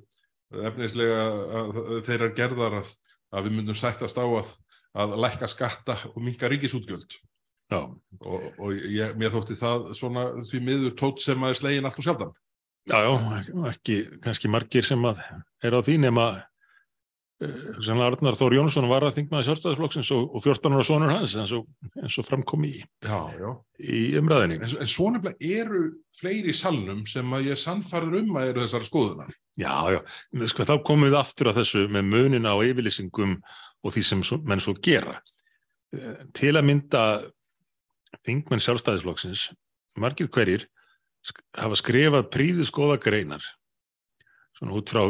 efnislega að, að þeirra gerðar að, að við myndum sættast á að, að lækka skatta og minka ríkisútgjöld. já, og, og ég, mér þótti það svona því miður tótt sem að slegin allt og sjaldan. Já, já, ekki- kannski margir sem að er á því nema sannlega Arnar Þór Jónsson var að þingmaði sjálfstæðisflokksins og, og 14 ára sonur hans eins og, eins og framkom í, í umræðinni En, en svo nefnilega eru fleiri salnum sem að ég sannfarður um að eru þessar skoðunar. Já, já, sko, þá komum við aftur að þessu með munin á yfirlýsingum og því sem menn svo gera. Eh, Til að mynda þingmenn sjálfstæðisflokksins, margir hverjir, hafa skrifað príðiskoða greinar, svona út frá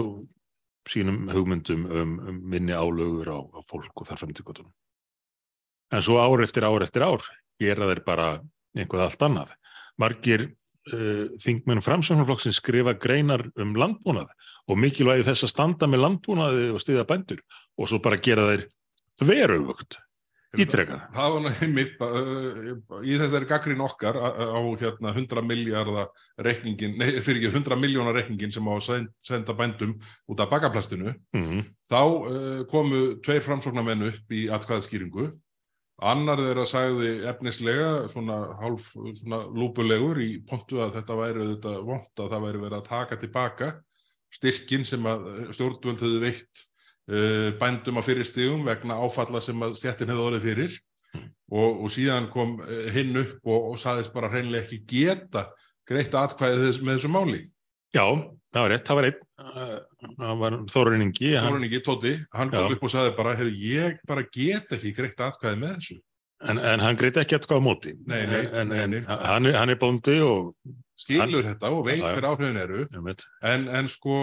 sínum hugmyndum um, um minni álögur á, á fólk og þar fram til gotum. En svo ár eftir ár eftir ár gera þeir bara einhvað allt annað. Margir uh, þingmenn framsvonarflokksins skrifa greinar um landbúnað og mikilvægi þess að standa með landbúnaði og stiða bændur og svo bara gera þeir þveröfugt, ítrekað. Það var einmitt í þessari gaggrín okkar á, hérna 100 miljardar reikningin, nei fyrir ekki 100 miljónar reikningin sem á að send- senda bændum út af bakaplastinu Mm þá uh, komu tveir framsóknarmenn upp í atkvæðaskýringu. Annar þeirra sagði efnislega svona hálf svona lúpulegur í pontu að þetta væri þetta vont að það væri verið að taka tilbaka styrkin sem að stjórnvöld hefðu veitt bændum á fyrir stigum vegna áfalla sem að stjættin hefði orðið fyrir. Og, og síðan kom uh, hinn upp og, og saðist bara hreinlega ekki geta greitt atkvæðið þess, með þessu máli. Já, það var rétt, það var einn, uh, það var Þórunin Ingi, hann, Þórun ekki Tóti, hann kom upp og sagði bara hefur ég bara get ekki greitt atkvæðið með þessu. En, en hann greiti ekki á móti. Nei, nei, en, nei, en nei. hann, er, hann er bóndi og, skilur þetta og veit hver áhrifin eru. En, en sko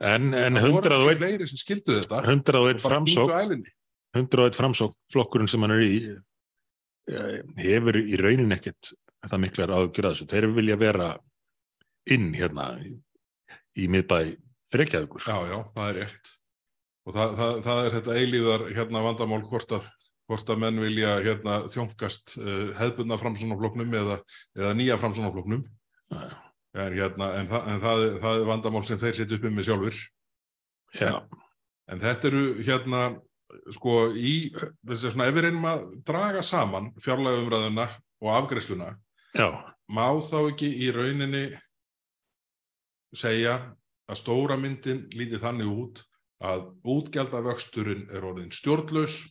en, en það voru 101, ekki fleiri sem skildu þetta 101 og bara framsók, kingu ælinni 101 framsók, flokkurinn sem hann er í, eh, hefur í raunin ekkert það miklar ágjur að þessu. Þeir vilja vera inn hérna í, í miðbæ Reykjavíkur. Já, já, það er rétt. Og það, það, það er þetta eilíðar hérna vandamál hvort að, hvort að menn vilja hérna þjónkast uh, hefðbundna framsónafloknum eða, eða nýja framsónafloknum. Já, já. En, hérna, en, það, en það, það er vandamál sem þeir setja upp um með sjálfur. Já, En þetta eru hérna, sko, í, þessi svona, ef við reynum að draga saman fjárlægumræðuna og afgreiðsluna, já, má þá ekki í rauninni segja að stóra myndin líti þannig út að útgjaldavöxturinn er orðin stjórnlaus,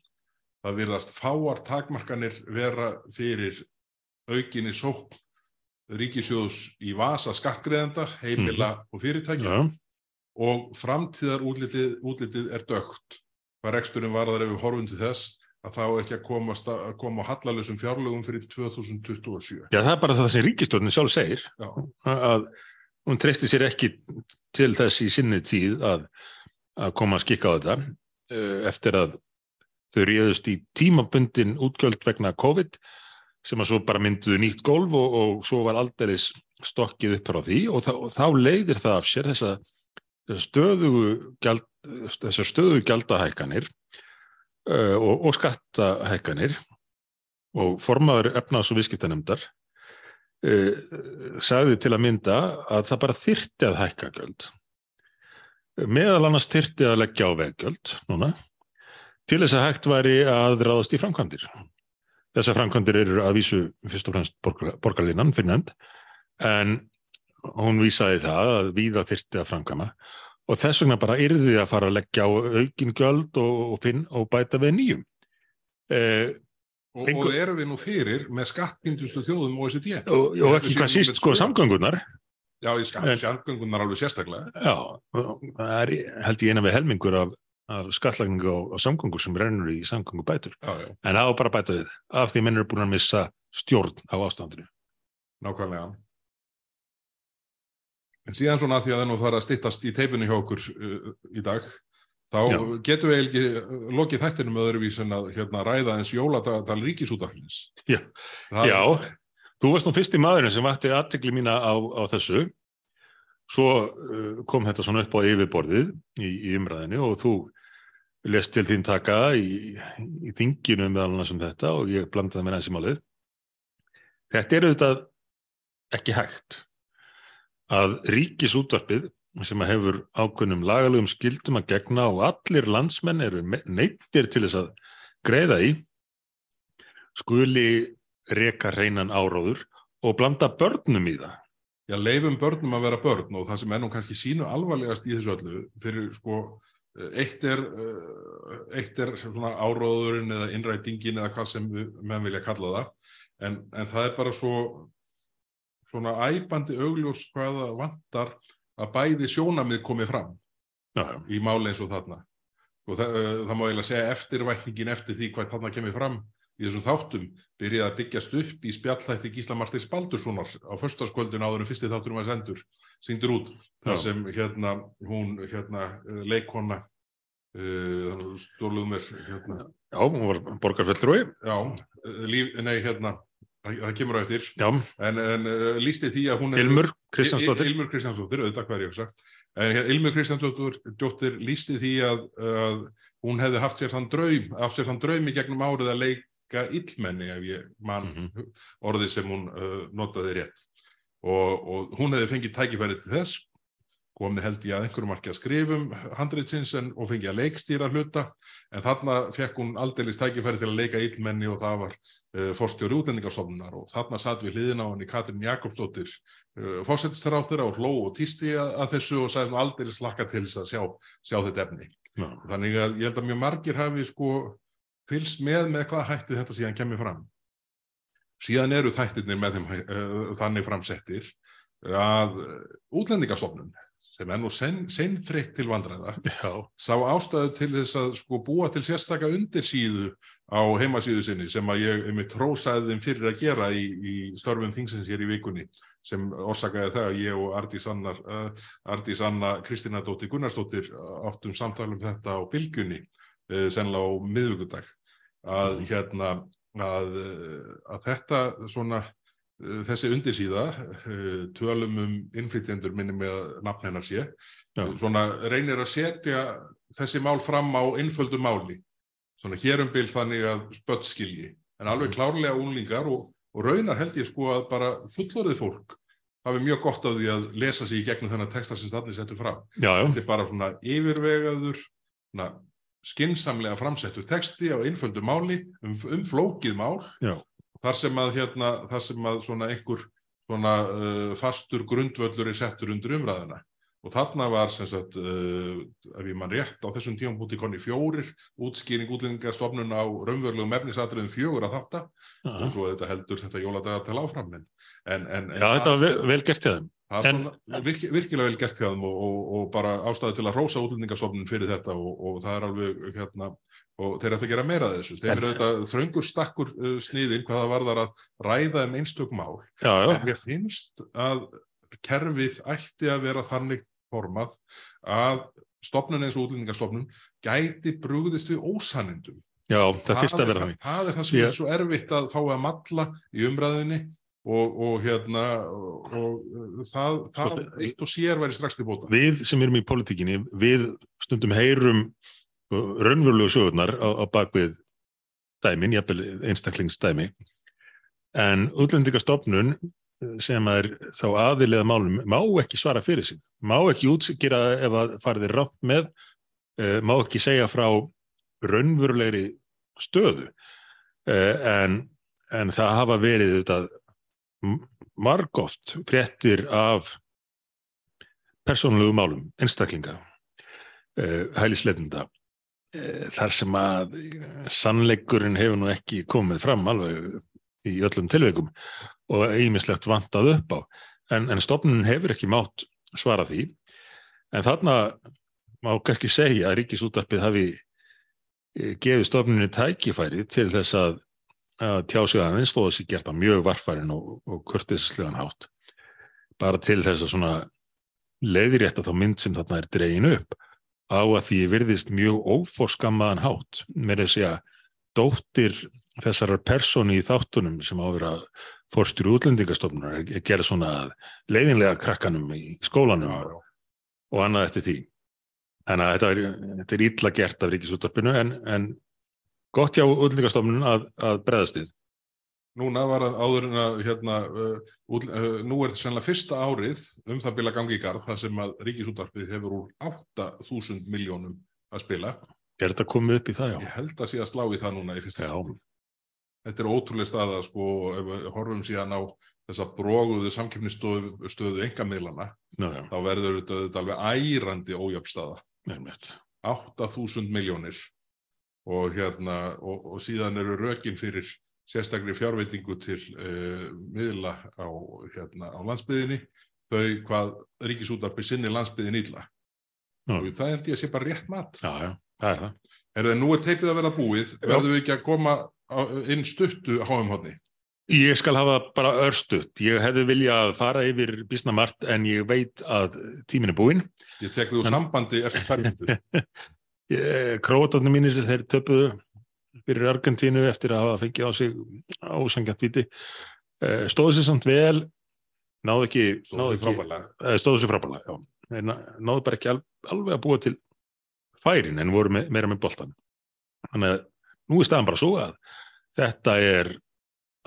það virðast fáar takmarkanir vera fyrir aukinni sókn ríkisjóðs í vasa skattgreðenda, heimila og fyrirtækja. Já, og framtíðar útlitið, útlitið er dögt. Hvað reksturinn varðar ef við horfum til þess að þá ekki að koma, sta- að koma á hallalösum fjárlögum fyrir 2027. já, það er bara það sem ríkistjórnin sjálf segir, Já, að hún treysti sér ekki til þess í sinni tíð að, að koma að skikka á þetta eh, eftir að þau réðust í tímabundin útgjöld vegna COVID sem að svo bara mynduðu nýtt gólf og, og svo var aldeilis stokkið upp frá því og, og þá leiðir það af sér þessa, þessa stöðugu gjald, þessar stöðugu gjaldahækkanir uh, og, og skattahækkanir. Og formaður efnaðs og viðskiptanemdar uh, sagði til að mynda að það bara þyrti að hækka gjöld. Meðal annars þyrti að leggja á veggjöld núna til þess að hægt væri að ráðast í framkvæmdir þessar framkvæmdir eru að vísu fyrst og fremst borgar, borgarlinnan fyrir nefnd en hún vísaði það að víða þyrti að framkvæma og þess vegna bara yrði að fara að leggja á aukin gjöld og, og, finn, og bæta við nýjum eh, og, og erum við nú fyrir með skattbindustu þjóðum OECD. og, og ekki hvað síst sko samgöngunar Já, í En- skattbindunar alveg sérstaklega. Já, það er held ég eina við helmingur af, af skattlagningu á, á samgöngur sem rennur í samgöngubætur. Já, já, En það á bara bæta við, af því menn eru búin að missa stjórn á ástandinu. nákvæmlega. En síðan svona því að það er nú fara að styttast í teipinu hjá okkur uh, í dag, þá Já. getum við ekki lokið þættinu með öðruvís en að hérna, ræða eins jóladal ríkisútarflins. Já. Já, þú varst nú fyrsti maðurinn sem vakti aðtekli mína á, á þessu. Svo uh, kom þetta svona upp á yfirborðið í, í umræðinu og þú lest til þín taka í, í þinginu meðal annars um þetta og ég blandaði með næsum álið. Þetta er auðvitað ekki hægt að ríkisútvarpið sem hefur ákveðnum lagalögum skildum að gegna og allir landsmenn eru neyddir til þess að greiða í skuli reka reynan áróður og blanda börnum í það. Já, leifum börnum að vera börn og það sem nú kannski sínu alvarlegast í þessu öllu fyrir sko, eitt er, eh, eitt er svona áróðurinn eða innrætingin eða hvað sem menn vilja kalla það. En, en það er bara svo svona æpandi augljós hvaða vantar að bæði sjónamið komið fram Já, í máli eins og þarna. Og það, uh, það má eiginlega segja eftirvækningin eftir því hvað þarna kemur fram í þessum þáttum byrjaði að byggjast upp í spjallhætti Gísla Martins Baldurssonar á föstaskvöldin áður en fyrsti þátturum var sendur síndur út, þar sem hérna hún, hérna, uh, leikona uh, stóluð mér hérna, já hún var borgarfellrúi. já, uh, líf, nei, hérna það, kemur á eftir, Já, en, en uh, lísti því að hún hefur- Ilmur Kristjánsdóttir. Il- Ilmur Kristjánsdóttir, auðvitað hvað er ég að sagt. En hér, Ilmur Kristjánsdóttir lísti því að, að hún hefði haft sér þann draum, haft sér þann draum í gegnum árið að leika illmenni ef ég man Mhm. orðið sem hún uh, notaði rétt. Og, og hún hefði fengið tækifæri til þess, komið held ég að einhverjum marki að skrifum handritsins en, og fengið að leikstýra hluta, en þarna fekk hún aldeilis tækifæri til að leika illmenni og það var uh, forstjóri útlendingastofnunar og þarna satt við hliðina á henni Katrin Jakobsdóttir uh, fórsetistráþur og hló og tísti að, að þessu og sagði aldrei slakka til þess að sjá, sjá þetta efni. Já, Þannig að ég held að mjög margir hafi sko fylgst með með hvað hætti þetta síðan kemur fram. Síðan eru þættirnir með þeim uh, þannig framsettir að uh, útlendingastofnun sem er nú sen, seinþreytt til vandræða já, sá ástæðu til þess að sko búa til sérstaka undirsíðu á heimasíðu sinni sem að ég einmitt trósaði þeim fyrir að gera í, í störfum þingsins hér í vikunni sem orsakaði það að ég og Ardís Anna, uh, Ardís Anna Kristina Dóttir Gunnarsdóttir áttum samtalum þetta á bylgunni uh, sennilega á miðvíkudag að hérna að, uh, að þetta svona uh, þessi undirsíða, uh, tölum um innflytjendur minni með nafn hennar sé, Já. svona reynir að setja þessi mál fram á einföldu máli, svona hérum bil þannig að spött skilji, en alveg klárlega unglingar og, og raunar held ég sko að bara fullorðið fólk hafi mjög gott á því að lesa sig í gegnum þennan texta sem stannis settur fram. Já, já, Þetta er bara svona yfirvegaður, svona skinsamlega framsettur texti á einföldu máli um, um flókið mál Já. þar sem að hérna, þar sem að svona einhver svona uh, fastur grundvöllur er settur undir umræðina og þarna var sem sagt uh, ef ég mann rétt á þessum tíum búti konni fjórir útskýring útlendingastofnun á raunverulegum efnisatriðum fjögur að þátta og svo þetta heldur þetta jóladagar til áfram en, en, en, Já, þetta var vel, vel gert hjá þeim. Það er En- svona virki, virkilega vel gert hjá þeim og, og, og bara ástæðu til að rósa útlendingastofnun fyrir þetta og, og það er alveg hérna, og þeir ætla að gera meira þessu. Þeir eru þetta þröngur stakkur uh, sniðin hvað það varðar að ræða um einstök mál. Já, já, En mér finnst að kerfið ætti að vera þannig formað að stofnun eins og útlendingastofnun gæti brugðist við ósanindum. já, það fyrst að vera er, þannig. það er það sem Ég- er svo erfitt að fá að malla í umræðinni og, og hérna og, það, það Sko, eitt og sér væri strax til bóta. Við sem erum í politíkinni, við stundum heyrum uh, raunverulegu sögurnar á, á bakvið dæmin, jafnvel einstaklingsdæmi, en útlendingastofnun sem er þá aðilega málum má ekki svara fyrir sig, má ekki útskýra ef að farið er rátt með, uh, má ekki segja frá raunverulegri stöðu, uh, en, en það hafa verið þetta margóft fréttir af persónulegu málum, einstaklinga, uh, hælisleitenda, uh, þar sem að sannleikurinn hefur nú ekki komið fram alveg í öllum tilveikum og ýmislegt vantað upp á. En, en stofnun hefur ekki mátt svara því. En þarna má kannski segja að ríkisútarpið hafi eh, gefið stofnunni tækifæri til þess að, að tjá sig aðeins að þessi gert á mjög varfærin og, og kurtislegan hátt. Bara til þess að svona leiðirétta þá mynd sem þarna er dregin upp á að því virðist mjög óforskammaðan hátt með þess að dóttir þessarar persónu í þáttunum sem á að vera fórstur útlendingastofnunar er gerð svona leiðinlega krakkanum í skólanum og, og annað eftir því. Þannig að þetta er, þetta er illa gert af ríkisúttarpinu en, en gott hjá útlendingastofnun að, að breðast við. Núna var að áður en að hérna, uh, útl, uh, nú er sennilega fyrsta árið um það bila gangi í garð þar sem að ríkisútarpið hefur úr 8.000 miljónum að spila. Er þetta komið upp í það, já? Ég held að sé að slá í það núna í fyrsta árið. Þetta er ótrúlega staða sko ef við horfum síðan á þessa bróguðu samkeppnistöðu stöðu engamiðlana Já, já, þá verður þetta, þetta alveg ærandi ójöfstaða. nefnilegt. 8.000 miljónir og, hérna, og, og síðan eru rökin fyrir sérstakri fjárveitingu til uh, miðla á, hérna, á landsbyðinni þau hvað ríkisútarpi sinni landsbyðin illa. Já. Og það held ég að sé bara rétt mat. Já, já, það er það. Er það nú er teipið að vera búið, verðum við ekki að koma á, inn stuttu háum hodni? Ég skal hafa bara örstutt. Ég hefði viljað fara yfir bísna margt en ég veit að tíminn er búinn. Ég tek úr En- sambandi eftir færmyndu. *laughs* Króatarnir mínir þeir töpuðu fyrir Argentínu eftir að hafa fengið á sig ásangjant viti. Eh, Stóðu sér samt vel, náðu ekki, Stóðu eh, sér. Þeir ná- náðu bara ekki al, alveg að búa til færin en voru me, meira með boltan. Þannig að nú er staðan bara svo að þetta er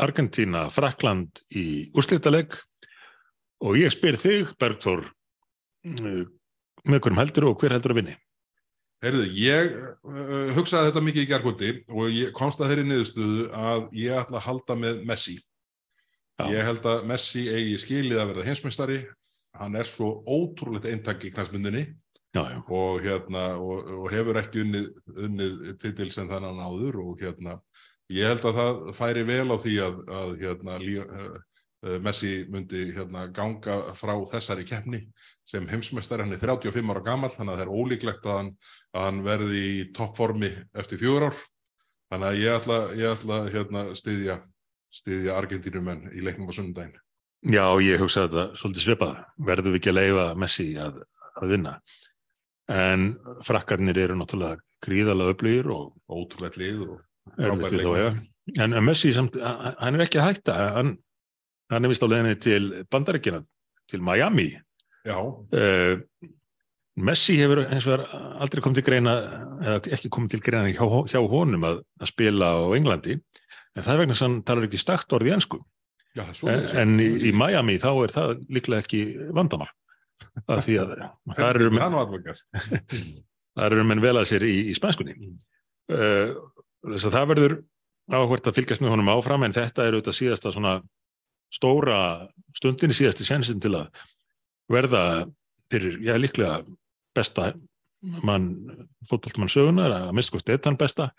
Argentína, Frakland í úrslitaleg og ég spyr þig, Bergþór, eh, með hverjum heldur og hver heldur að vinni? Heyrðu, ég uh, hugsaði þetta mikið í gergóti og ég komst að þeirri niðurstöðu að ég ætla að halda með Messi. Já. Ég held að Messi eigi skilið að verða heimsmeistari. Hann er svo ótrúlegt eintak í knæsmyndinni og, hérna, og, og hefur ekki unnið, unnið titil sem þannig áður og hérna, ég held að það færi vel á því að, að hérna, Lí, uh, Messi myndi hérna, ganga frá þessari keppni sem heimsmeistari, hann er 35 ára gamall þannig að það er ólíklegt að hann, að hann verði í toppformi eftir fjögur ár þannig að ég ætla, ég ætla hérna, styðja, styðja Argentínumenn í leiknum á sunnudaginn. Já, ég hugsa þetta svolítið svipað. Verðum við ekki að leifa Messi að, að vinna. En frakkarnir eru náttúrulega gríðalega öflugir og Ótrúlegt lið og. En en Messi samt, hann er ekki að hætta. Hann, hann er vist á leðinni til Bandaríkina, til Miami. Já. Uh, Messi hefur eins og aldrei komið til greina, eða ekki komið til greina hjá, hjá honum að, að spila á Englandi, en það er vegna sem hann talar ekki stakt orðið ennsku. Já, en, en í, í Miami þá er það líklega ekki vandamál. Það því að *laughs* það eru menn, það *laughs* eru menn vel að sér í, í spænskunni. Uh, þess að það verður áhvert að fylgjast með honum áfram en þetta er auðvitað síðasta svona stóra stundin síðasti sensin til að verða fyrir, já líklega besta mann, fótballtumann sögunar að mistkost eitt hann besta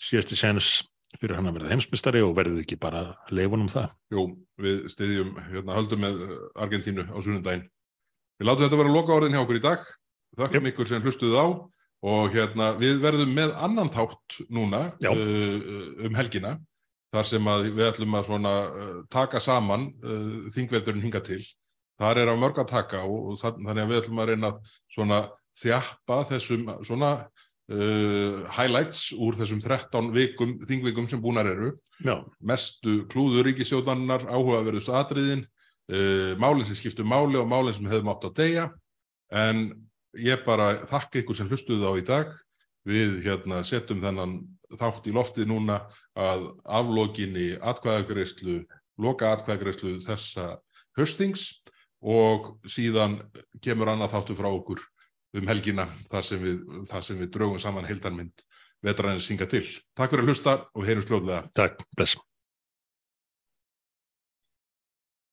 síðasti sens fyrir hann að verða heimsmystari og verðið ekki bara leifunum það. Jú, við stiðjum hérna höldum með Argentínu á sunnundaginn. Við látum þetta vera loka orðin hjá okkur í dag. Þakkum yep. ykkur sem hlustuðu á og hérna við verðum með annan þátt núna uh, um helgina þar sem að við ætlum að svona uh, taka saman uh, þingveldurinn hinga til. Þar er á mörg að taka og, og þannig að við ætlum að reyna svona þjappa þessum svona Uh, highlights úr þessum 13 vikum, þingvikum sem búinar eru Já. mestu klúður ríkisjóðannar áhugaverðustu atriðin uh, málinn sem skiptu máli og málinn sem hefði mátt á degja en ég bara þakka ykkur sem hlustuðu á í dag við hérna setjum þennan þátt í lofti núna að aflókinni atkvæðagreyslu loka atkvæðagreyslu þessa höstings og síðan kemur annað þáttu frá okkur um helgina þar sem við, þar sem við draugum saman heildarmynd vetraðins hinga til. Takk fyrir að hlusta og heyrum slóðlega. Takk, bless.